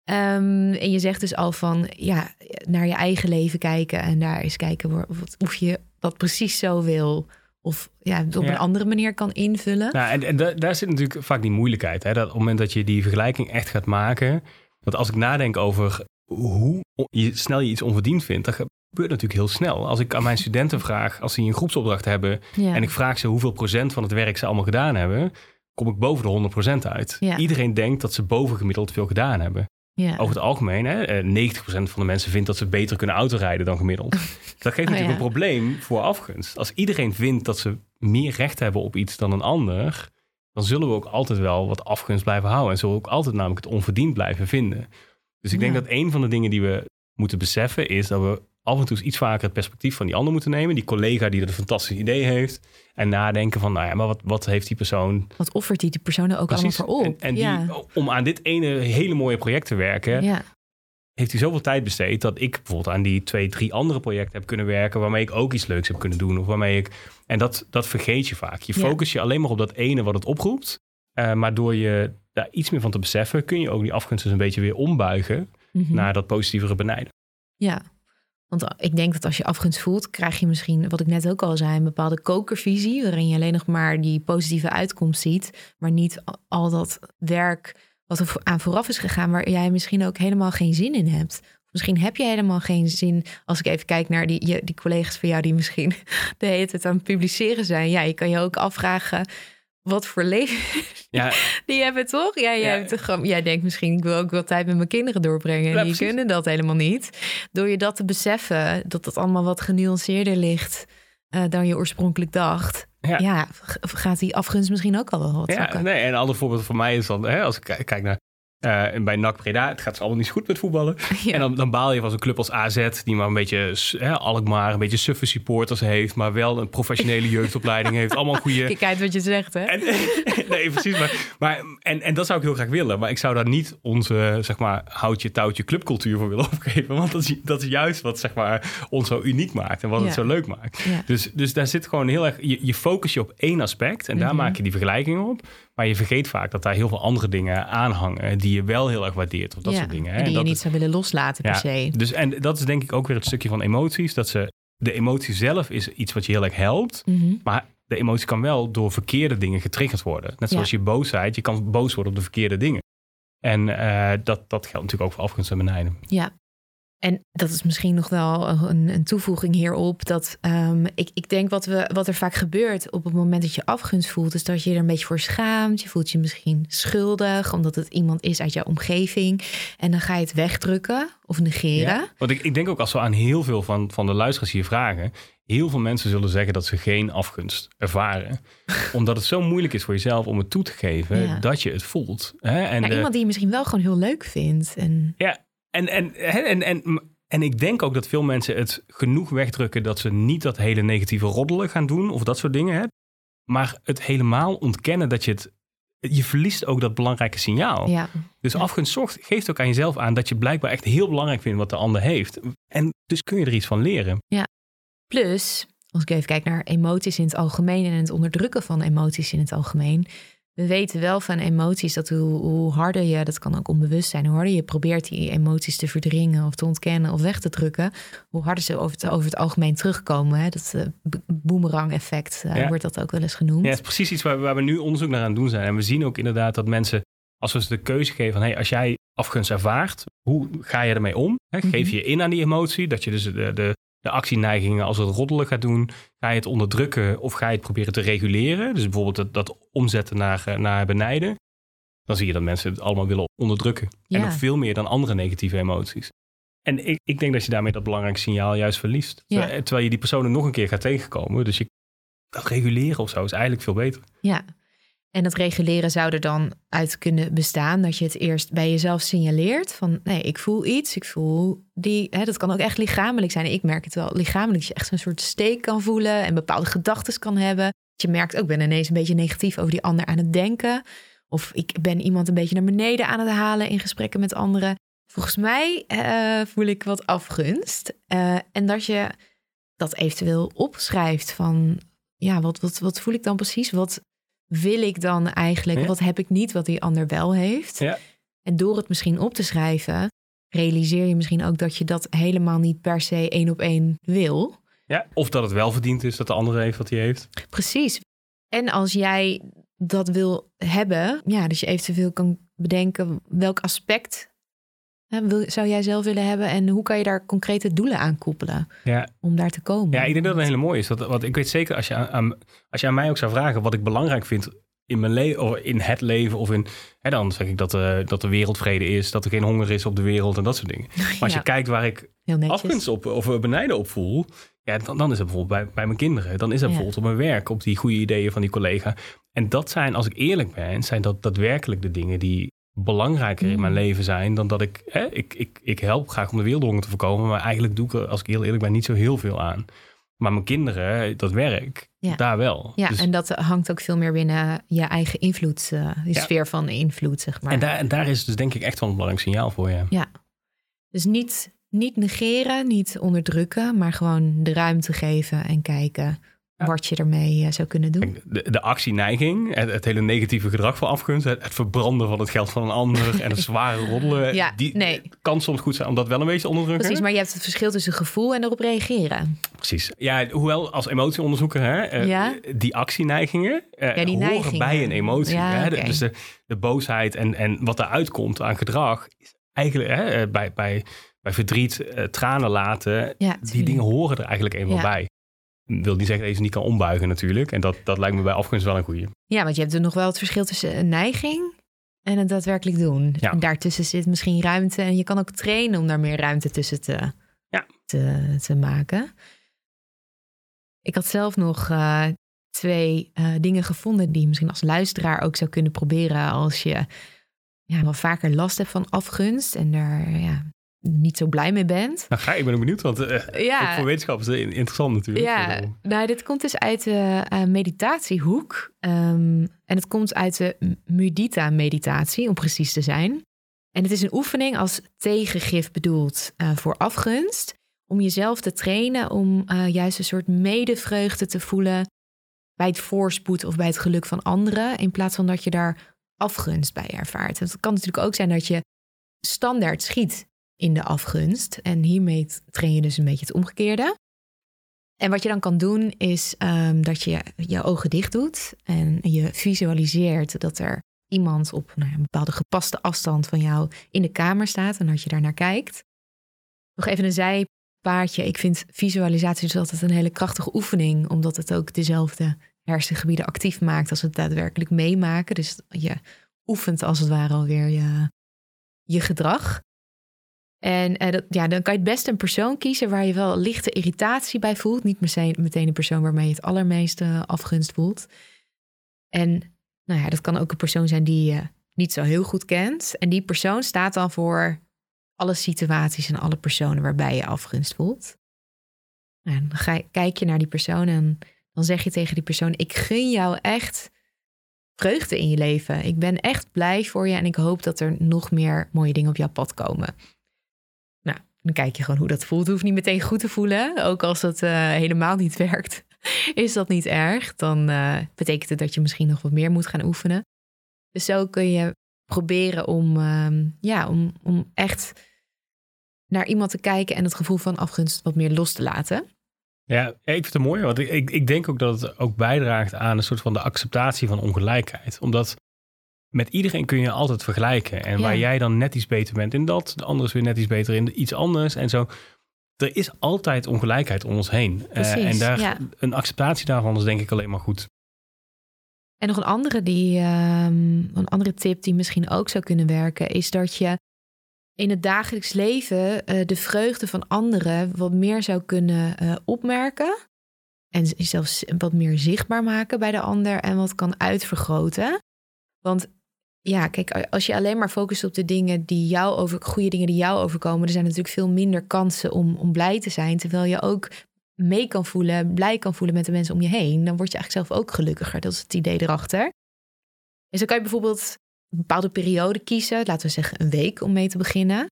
Um, en je zegt dus al van ja, naar je eigen leven kijken en daar eens kijken of je dat precies zo wil. Of ja, op een andere manier kan invullen. Nou, en, en daar zit natuurlijk vaak die moeilijkheid. Hè? Dat op het moment dat je die vergelijking echt gaat maken. Want als ik nadenk over hoe je, snel je iets onverdiend vindt, dat gebeurt natuurlijk heel snel. Als ik aan mijn studenten vraag, als ze een groepsopdracht hebben. En ik vraag ze hoeveel procent van het werk ze allemaal gedaan hebben. Kom ik boven de 100% uit. Iedereen denkt dat ze bovengemiddeld veel gedaan hebben. Ja. Over het algemeen, hè, 90% eh, van de mensen vindt dat ze beter kunnen autorijden dan gemiddeld. Dat geeft oh, natuurlijk een probleem voor afgunst. Als iedereen vindt dat ze meer recht hebben op iets dan een ander, dan zullen we ook altijd wel wat afgunst blijven houden. En zullen we ook altijd namelijk het onverdiend blijven vinden. Dus ik denk dat een van de dingen die we moeten beseffen is dat we af en toe iets vaker het perspectief van die ander moeten nemen. Die collega die er een fantastisch idee heeft. En nadenken van, nou ja, maar wat, wat heeft die persoon... Wat offert die, die persoon ook allemaal voor op? En, en die, om aan dit ene hele mooie project te werken... Ja. heeft hij zoveel tijd besteed dat ik bijvoorbeeld aan die twee, drie andere projecten heb kunnen werken... waarmee ik ook iets leuks heb kunnen doen. Of waarmee ik... En dat, dat vergeet je vaak. Je focus je alleen maar op dat ene wat het oproept. Uh, maar door je daar iets meer van te beseffen... kun je ook die afgunst dus een beetje weer ombuigen... Mhm. naar dat positievere benijden. Ja, Want ik denk dat als je afgunst voelt, krijg je misschien, wat ik net ook al zei, een bepaalde kokervisie. Waarin je alleen nog maar die positieve uitkomst ziet. Maar niet al dat werk wat er aan vooraf is gegaan, waar jij misschien ook helemaal geen zin in hebt. Misschien heb je helemaal geen zin. Als ik even kijk naar die, die collega's van jou die misschien de hele tijd aan het publiceren zijn. Ja, je kan je ook afvragen wat voor leven ja. die hebben toch? Ja, jij, ja. Hebt toch, jij denkt misschien, ik wil ook wel tijd met mijn kinderen doorbrengen. en die kunnen dat helemaal niet. Door je dat te beseffen, dat dat allemaal wat genuanceerder ligt uh, dan je oorspronkelijk dacht. Ja. gaat die afgunst misschien ook al wel wat Ja, nee, en een ander voorbeeld voor mij is dan, hè, als ik kijk naar uh, en bij NAC Breda, het gaat ze allemaal niet goed met voetballen. En dan, dan, baal je van zo'n club als AZ, die maar een beetje, hè, Alkmaar, een beetje suffe supporters heeft, maar wel een professionele jeugdopleiding heeft. Allemaal goede... Kijk uit wat je zegt, hè? En, nee, precies. Maar, maar, en, en dat zou ik heel graag willen. Maar ik zou daar niet onze, zeg maar, houtje touwtje clubcultuur voor willen opgeven. Want dat is, dat is juist wat, zeg maar, ons zo uniek maakt en wat het zo leuk maakt. Dus, dus daar zit gewoon heel erg, je, je focus je op één aspect en daar mhm. maak je die vergelijking op. Maar je vergeet vaak dat daar heel veel andere dingen aan hangen die je wel heel erg waardeert. Of dat soort dingen. Hè? En die je niet zou willen loslaten per se. Dus, en dat is denk ik ook weer het stukje van emoties. Dat ze, de emotie zelf is iets wat je heel erg helpt. Mhm. Maar de emotie kan wel door verkeerde dingen getriggerd worden. Net zoals je boosheid. Je kan boos worden op de verkeerde dingen. En uh, dat, dat geldt natuurlijk ook voor afgunst en benijden. Ja, en dat is misschien nog wel een, een toevoeging hierop. Dat um, ik, ik denk wat, we, wat er vaak gebeurt op het moment dat je afgunst voelt, is dat je er een beetje voor schaamt. Je voelt je misschien schuldig, omdat het iemand is uit jouw omgeving. En dan ga je het wegdrukken of negeren. Ja, want ik, ik denk ook als we aan heel veel van, van de luisteraars hier vragen. Heel veel mensen zullen zeggen dat ze geen afgunst ervaren. omdat het zo moeilijk is voor jezelf om het toe te geven dat je het voelt. Hè? En iemand die je misschien wel gewoon heel leuk vindt. En... Ja, en, en, en, en, en ik denk ook dat veel mensen het genoeg wegdrukken dat ze niet dat hele negatieve roddelen gaan doen of dat soort dingen. Hè? Maar het helemaal ontkennen dat je het. Je verliest ook dat belangrijke signaal. Ja. Dus ja. afgunst zorgt, geeft ook aan jezelf aan dat je blijkbaar echt heel belangrijk vindt wat de ander heeft. En dus kun je er iets van leren. Ja. Plus, als ik even kijk naar emoties in het algemeen en het onderdrukken van emoties in het algemeen, we weten wel van emoties dat hoe, hoe, harder je, dat kan ook onbewust zijn, hoe harder je probeert die emoties te verdringen of te ontkennen of weg te drukken, hoe harder ze over het, over het algemeen terugkomen. Hè? Dat uh, boomerang effect uh, wordt dat ook wel eens genoemd. Ja, het is precies iets waar, waar, we nu onderzoek naar aan het doen zijn. En we zien ook inderdaad dat mensen, als we ze de keuze geven van hey, als jij afgunst ervaart, hoe ga je ermee om? Hè? Geef mhm. je in aan die emotie, dat je dus de, de, de actieneigingen als het roddelen gaat doen? Ga je het onderdrukken of ga je het proberen te reguleren? Dus bijvoorbeeld dat, dat omzetten naar, eh, naar benijden. Dan zie je dat mensen het allemaal willen onderdrukken. En nog veel meer dan andere negatieve emoties. En ik, ik denk dat je daarmee dat belangrijke signaal juist verliest. Terwijl je die personen nog een keer gaat tegenkomen. Dus je dat reguleren of zo is eigenlijk veel beter. Ja, en dat reguleren zou er dan uit kunnen bestaan dat je het eerst bij jezelf signaleert van nee, ik voel iets, ik voel die, hè, dat kan ook echt lichamelijk zijn. Ik merk het wel lichamelijk dat je echt een soort steek kan voelen en bepaalde gedachten kan hebben. Je merkt ook, ik ben ineens een beetje negatief over die ander aan het denken. Of ik ben iemand een beetje naar beneden aan het halen in gesprekken met anderen. Volgens mij uh, voel ik wat afgunst. Uh, en dat je dat eventueel opschrijft van ja, wat, wat, wat voel ik dan precies? Wat, wil ik dan eigenlijk? Wat heb ik niet wat die ander wel heeft? Ja. En door het misschien op te schrijven, realiseer je misschien ook dat je dat helemaal niet per se één op één wil. Ja, of dat het wel verdiend is dat de ander heeft wat hij heeft. Precies. En als jij dat wil hebben, ja, dus je eventueel kan bedenken welk aspect zou jij zelf willen hebben en hoe kan je daar concrete doelen aan koppelen ja. om daar te komen? Ja, ik denk dat het een hele mooie is. Dat, want ik weet zeker, als je aan, als je aan mij ook zou vragen wat ik belangrijk vind in mijn leven, of in het leven, of in, hè, dan zeg ik dat, uh, dat er wereldvrede is, dat er geen honger is op de wereld en dat soort dingen. Maar als je kijkt waar ik afgunst op of benijden op voel, ja, dan, dan is het bijvoorbeeld bij, bij mijn kinderen. Dan is het bijvoorbeeld op mijn werk, op die goede ideeën van die collega. En dat zijn, als ik eerlijk ben, zijn dat daadwerkelijk de dingen die belangrijker in mijn mm. leven zijn dan dat ik, hè, ik, ik, ik help graag om de wereldhonger te voorkomen, maar eigenlijk doe ik er, als ik heel eerlijk ben, niet zo heel veel aan. Maar mijn kinderen, dat werk, daar wel. Ja, dus en dat hangt ook veel meer binnen je eigen invloed, uh, sfeer van invloed, zeg maar. En daar, en daar is dus denk ik echt wel een belangrijk signaal voor je. Ja, dus niet, niet negeren, niet onderdrukken, maar gewoon de ruimte geven en kijken wat je ermee eh, zou kunnen doen. De, de actieneiging, het, het hele negatieve gedrag van afgunst, het, het verbranden van het geld van een ander en het zware roddelen, Ja, die nee. kan soms goed zijn om dat wel een beetje te onderdrukken. Precies, maar je hebt het verschil tussen gevoel en erop reageren. Precies. Ja, hoewel als emotieonderzoeker, hè, eh, Ja? die actieneigingen eh, Ja, die horen neigingen. bij een emotie. Ja, hè? Dus de, de boosheid en, en wat eruit komt aan gedrag, is eigenlijk hè, bij, bij, bij verdriet, eh, tranen laten, die dingen horen er eigenlijk eenmaal Ja. bij. Wil niet zeggen dat je ze niet kan ombuigen natuurlijk. En dat, dat lijkt me bij afgunst wel een goeie. Ja, want je hebt er nog wel het verschil tussen een neiging en het daadwerkelijk doen. Ja. En daartussen zit misschien ruimte. En je kan ook trainen om daar meer ruimte tussen te, Ja. te, te maken. Ik had zelf nog eh, twee eh, dingen gevonden die je misschien als luisteraar ook zou kunnen proberen als je ja, wel vaker last hebt van afgunst en daar ja, niet zo blij mee bent. Nou, ga, ik ben ook benieuwd, want eh, Ja. ook voor wetenschappers is het interessant natuurlijk. Ja, nou, dit komt dus uit de eh, meditatiehoek. Ehm, en het komt uit de mudita-meditatie, om precies te zijn. En het is een oefening als tegengif bedoeld eh, voor afgunst. Om jezelf te trainen om juist een soort medevreugde te voelen bij het voorspoed of bij het geluk van anderen. In plaats van dat je daar afgunst bij ervaart. Het kan natuurlijk ook zijn dat je standaard schiet in de afgunst. En hiermee train je dus een beetje het omgekeerde. En wat je dan kan doen is ehm, dat je je ogen dicht doet en je visualiseert dat er iemand op nou, een bepaalde gepaste afstand van jou in de kamer staat en dat je daar naar kijkt. Nog even een zijpaadje. Ik vind visualisatie dus altijd een hele krachtige oefening, omdat het ook dezelfde hersengebieden actief maakt als het daadwerkelijk meemaken. Dus je oefent als het ware alweer je, je gedrag. En eh, ja, dan kan je het best een persoon kiezen waar je wel lichte irritatie bij voelt. Niet meteen, meteen een persoon waarmee je het allermeeste afgunst voelt. En nou ja, dat kan ook een persoon zijn die je niet zo heel goed kent. En die persoon staat dan voor alle situaties en alle personen waarbij je afgunst voelt. Nou, En dan ga kijk je naar die persoon en dan zeg je tegen die persoon: Ik gun jou echt vreugde in je leven. Ik ben echt blij voor je en ik hoop dat er nog meer mooie dingen op jouw pad komen. Dan kijk je gewoon hoe dat voelt. Het hoeft niet meteen goed te voelen. Ook als dat eh, helemaal niet werkt, is dat niet erg. Dan eh, betekent het dat je misschien nog wat meer moet gaan oefenen. Dus zo kun je proberen om, ehm, ja, om, om echt naar iemand te kijken en het gevoel van afgunst wat meer los te laten. Ja, ik vind het mooi, want ik, ik denk ook dat het ook bijdraagt aan een soort van de acceptatie van ongelijkheid. Omdat met iedereen kun je altijd vergelijken. En Ja. waar jij dan net iets beter bent in dat, de ander is weer net iets beter in iets anders en zo. Er is altijd ongelijkheid om ons heen. Eh, en daar, ja. een acceptatie daarvan is denk ik alleen maar goed. En nog een andere, die, ehm, een andere tip die misschien ook zou kunnen werken, is dat je in het dagelijks leven eh, de vreugde van anderen wat meer zou kunnen eh, opmerken. En zelfs wat meer zichtbaar maken bij de ander en wat kan uitvergroten. Want ja, kijk, als je alleen maar focust op de dingen die jou over, goede dingen die jou overkomen, er zijn natuurlijk veel minder kansen om, om blij te zijn. Terwijl je ook mee kan voelen, blij kan voelen met de mensen om je heen, dan word je eigenlijk zelf ook gelukkiger. Dat is het idee erachter. Dus dan kan je bijvoorbeeld een bepaalde periode kiezen, laten we zeggen een week om mee te beginnen.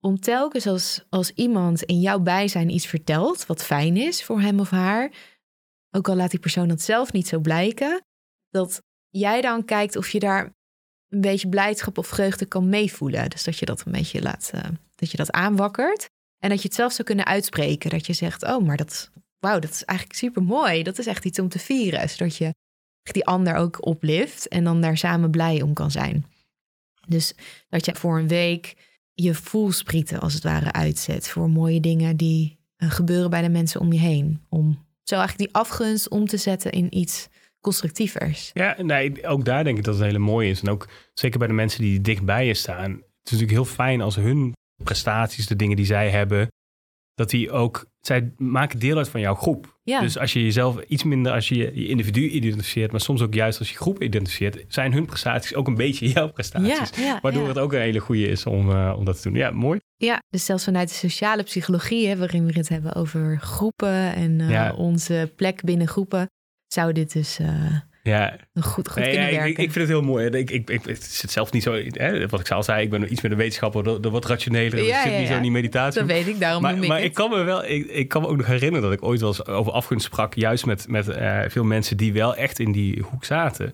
Om telkens als, als iemand in jouw bijzijn iets vertelt wat fijn is voor hem of haar, ook al laat die persoon dat zelf niet zo blijken, dat jij dan kijkt of je daar een beetje blijdschap of vreugde kan meevoelen. Dus dat je dat een beetje laat, eh, dat je dat aanwakkert. En dat je het zelf zou kunnen uitspreken. Dat je zegt, oh, maar dat, wauw, dat is eigenlijk super mooi. Dat is echt iets om te vieren. Zodat je die ander ook oplift en dan daar samen blij om kan zijn. Dus dat je voor een week je voelsprieten als het ware uitzet voor mooie dingen die eh, gebeuren bij de mensen om je heen. Om zo eigenlijk die afgunst om te zetten in iets constructievers. Ja, nee, ook daar denk ik dat het hele mooi is. En ook zeker bij de mensen die dichtbij je staan. Het is natuurlijk heel fijn als hun prestaties, de dingen die zij hebben, dat die ook, zij maken deel uit van jouw groep. Ja. Dus als je jezelf iets minder als je je individu identificeert, maar soms ook juist als je groep identificeert, zijn hun prestaties ook een beetje jouw prestaties. Ja, ja, Waardoor het ook een hele goede is om, eh, om dat te doen. Ja, mooi. Ja, dus zelfs vanuit de sociale psychologie, hè, waarin we het hebben over groepen en eh, onze plek binnen groepen, zou dit dus eh, Ja. Een goed, goed Nee, kunnen ja, ik, werken. ik vind het heel mooi. Ik, ik, ik, ik zit zelf niet zo... Hè, wat ik al zei, ik ben iets met een wetenschapper, de, de wat rationeler. Ja, ik zit niet zo in die meditatie. dat weet ik, daarom maar ik maar ik kan me wel, ik, ik kan me ook nog herinneren dat ik ooit wel eens over afgunst sprak, juist met, met eh, veel mensen die wel echt in die hoek zaten.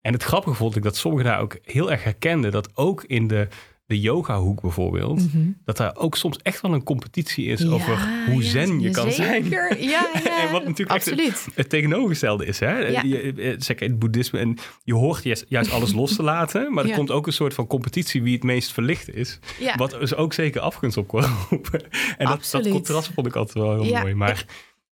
En het grappige vond ik dat sommigen daar ook heel erg herkenden dat ook in de, de yoga-hoek bijvoorbeeld, Mhm. dat daar ook soms echt wel een competitie is Ja, over hoe zen je kan zijn. zeker. Ja, ja. En wat natuurlijk echt. Het tegenovergestelde is, hè? Ja. Je, eh, in het boeddhisme, en je hoort juist, juist alles los te laten, maar er komt ook een soort van competitie wie het meest verlicht is. Ja. Wat dus ook zeker afgunst op roepen. En dat, dat contrast vond ik altijd wel heel mooi. Maar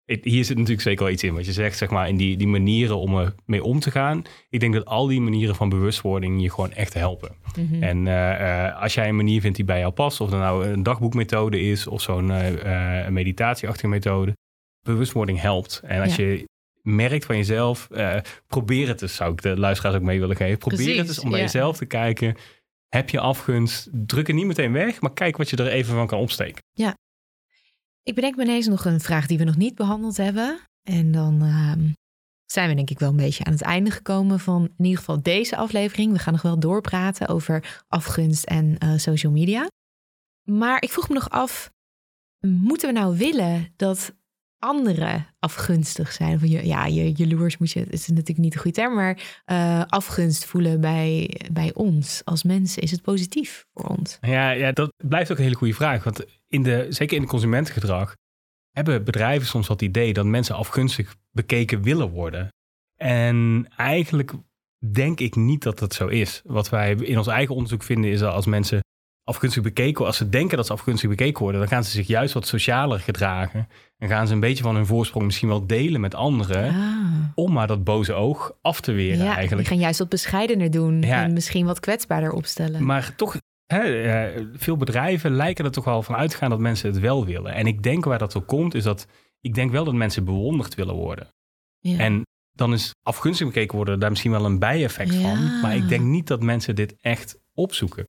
hier zit natuurlijk zeker wel iets in wat je zegt, zeg maar, in die, die manieren om ermee om te gaan. Ik denk dat al die manieren van bewustwording je gewoon echt helpen. Mhm. En eh, eh, als jij een manier vindt die bij jou past, of dat nou een dagboekmethode is of zo'n eh, meditatieachtige methode, bewustwording helpt. En als Ja. je merkt van jezelf, probeer het eens, zou ik de luisteraars ook mee willen geven. Probeer Precies, het eens om bij ja. jezelf te kijken. Heb je afgunst? Druk het niet meteen weg, maar kijk wat je er even van kan opsteken. Ik bedenk me ineens nog een vraag die we nog niet behandeld hebben. En dan ehm, zijn we denk ik wel een beetje aan het einde gekomen van in ieder geval deze aflevering. We gaan nog wel doorpraten over afgunst en eh, social media. Maar ik vroeg me nog af, moeten we nou willen dat anderen afgunstig zijn? Van je, ja, je jaloers moet je, het is natuurlijk niet de goede term, maar eh, afgunst voelen bij, bij ons als mensen. Is het positief voor ons? Ja, ja, dat blijft ook een hele goede vraag. Want in de, zeker in het consumentengedrag hebben bedrijven soms wat idee dat mensen afgunstig bekeken willen worden. En eigenlijk denk ik niet dat dat zo is. Wat wij in ons eigen onderzoek vinden is dat als mensen afgunstig bekeken worden, als ze denken dat ze afgunstig bekeken worden, dan gaan ze zich juist wat socialer gedragen. En gaan ze een beetje van hun voorsprong misschien wel delen met anderen. Ah. Om maar dat boze oog af te weren ja, eigenlijk. die gaan juist wat bescheidener doen Ja. en misschien wat kwetsbaarder opstellen. Maar toch, hè, eh, veel bedrijven lijken er toch wel van uit te gaan dat mensen het wel willen. En ik denk waar dat door komt, is dat ik denk wel dat mensen bewonderd willen worden. ja. En dan is afgunstig bekeken worden daar misschien wel een bijeffect van. Maar ik denk niet dat mensen dit echt opzoeken.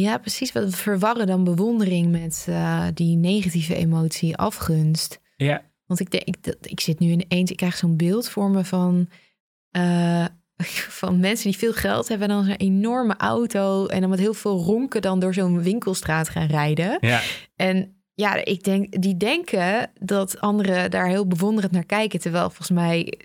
Ja, precies. We verwarren dan bewondering met eh, die negatieve emotie, afgunst. Ja, Want ik, denk, ik, dat- ik zit nu ineens, ik krijg zo'n beeld voor me van, eh, van mensen die veel geld hebben en dan zo'n enorme auto en dan met heel veel ronken dan door zo'n winkelstraat gaan rijden. ja. En ja, ik denk, die denken dat anderen daar heel bewonderend naar kijken. Terwijl volgens mij,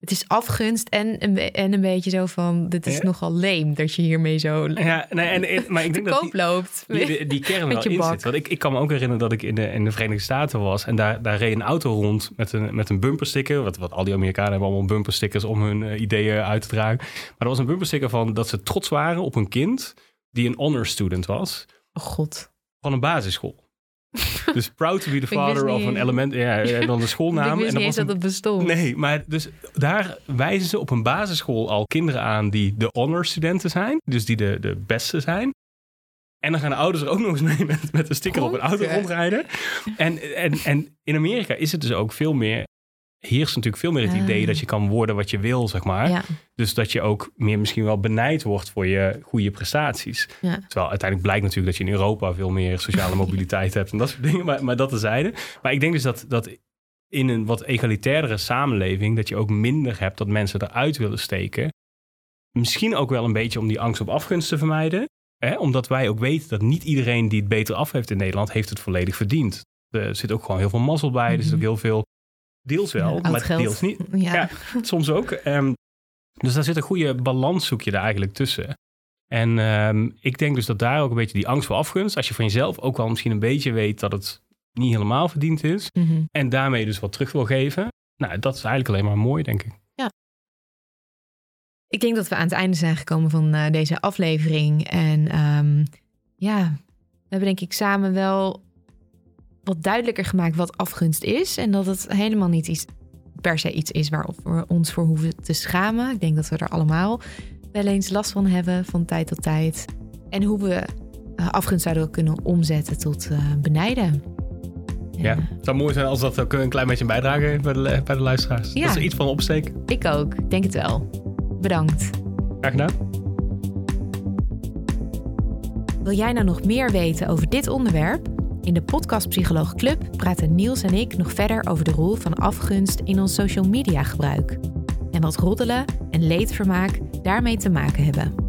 het is afgunst en een, en een beetje zo van, dit is Ja. nogal leem dat je hiermee zo ja nee, en, maar ik denk te dat koop die, loopt. die, die, die kern wel in zit. Want ik, ik kan me ook herinneren dat ik in de, in de Verenigde Staten was. En daar, daar reed een auto rond met een, met een bumpersticker. Wat, wat al die Amerikanen hebben allemaal bumperstickers om hun eh, ideeën uit te dragen. Maar er was een bumpersticker van dat ze trots waren op een kind die een honor student was. Oh god. van een basisschool. dus proud to be the father niet of an eens. element. Ja, en dan de ik schoolnaam. wist en niet eens was dat een- het bestond. Nee, maar dus daar wijzen ze op een basisschool al kinderen aan die de honor studenten zijn. Dus die de, de beste zijn. En dan gaan de ouders er ook nog eens mee met, met een sticker op een auto rondrijden. En, en, en in Amerika is het dus ook veel meer... Heerst natuurlijk veel meer het Ah. idee dat je kan worden wat je wil, zeg maar. Ja, Dus dat je ook meer misschien wel benijd wordt voor je goede prestaties. ja. Terwijl uiteindelijk blijkt natuurlijk dat je in Europa veel meer sociale mobiliteit hebt en dat soort dingen. Maar, maar dat tezijde. Maar ik denk dus dat, dat in een wat egalitairdere samenleving, dat je ook minder hebt dat mensen eruit willen steken. Misschien ook wel een beetje om die angst op afgunst te vermijden. Hè? Omdat wij ook weten dat niet iedereen die het beter af heeft in Nederland, heeft het volledig verdiend. Er zit ook gewoon heel veel mazzel bij. Er zit ook heel veel, deels wel, Ja, maar geld. deels niet. Ja. Ja. Soms ook. Ehm, dus daar zit een goede balans zoek je daar eigenlijk tussen. En ehm, ik denk dus dat daar ook een beetje die angst voor afgunst, als je van jezelf ook wel misschien een beetje weet dat het niet helemaal verdiend is, Mhm. en daarmee dus wat terug wil geven, nou, dat is eigenlijk alleen maar mooi, denk ik. Ik denk dat we aan het einde zijn gekomen van eh, deze aflevering. En ehm, ja, we hebben denk ik samen wel wat duidelijker gemaakt wat afgunst is. En dat het helemaal niet iets, per se iets is waar we ons voor hoeven te schamen. Ik denk dat we er allemaal wel eens last van hebben van tijd tot tijd. En hoe we eh, afgunst zouden kunnen omzetten tot eh, benijden. En, Ja, het zou mooi zijn als dat ook een klein beetje een bijdrage heeft bij de, bij de luisteraars. Ja. Dat is iets van opsteken. ik ook, denk het wel. Bedankt. Graag gedaan. Wil jij nou nog meer weten over dit onderwerp? In de podcast Psycholoog Club praten Niels en ik nog verder over de rol van afgunst in ons social media gebruik. en wat roddelen en leedvermaak daarmee te maken hebben.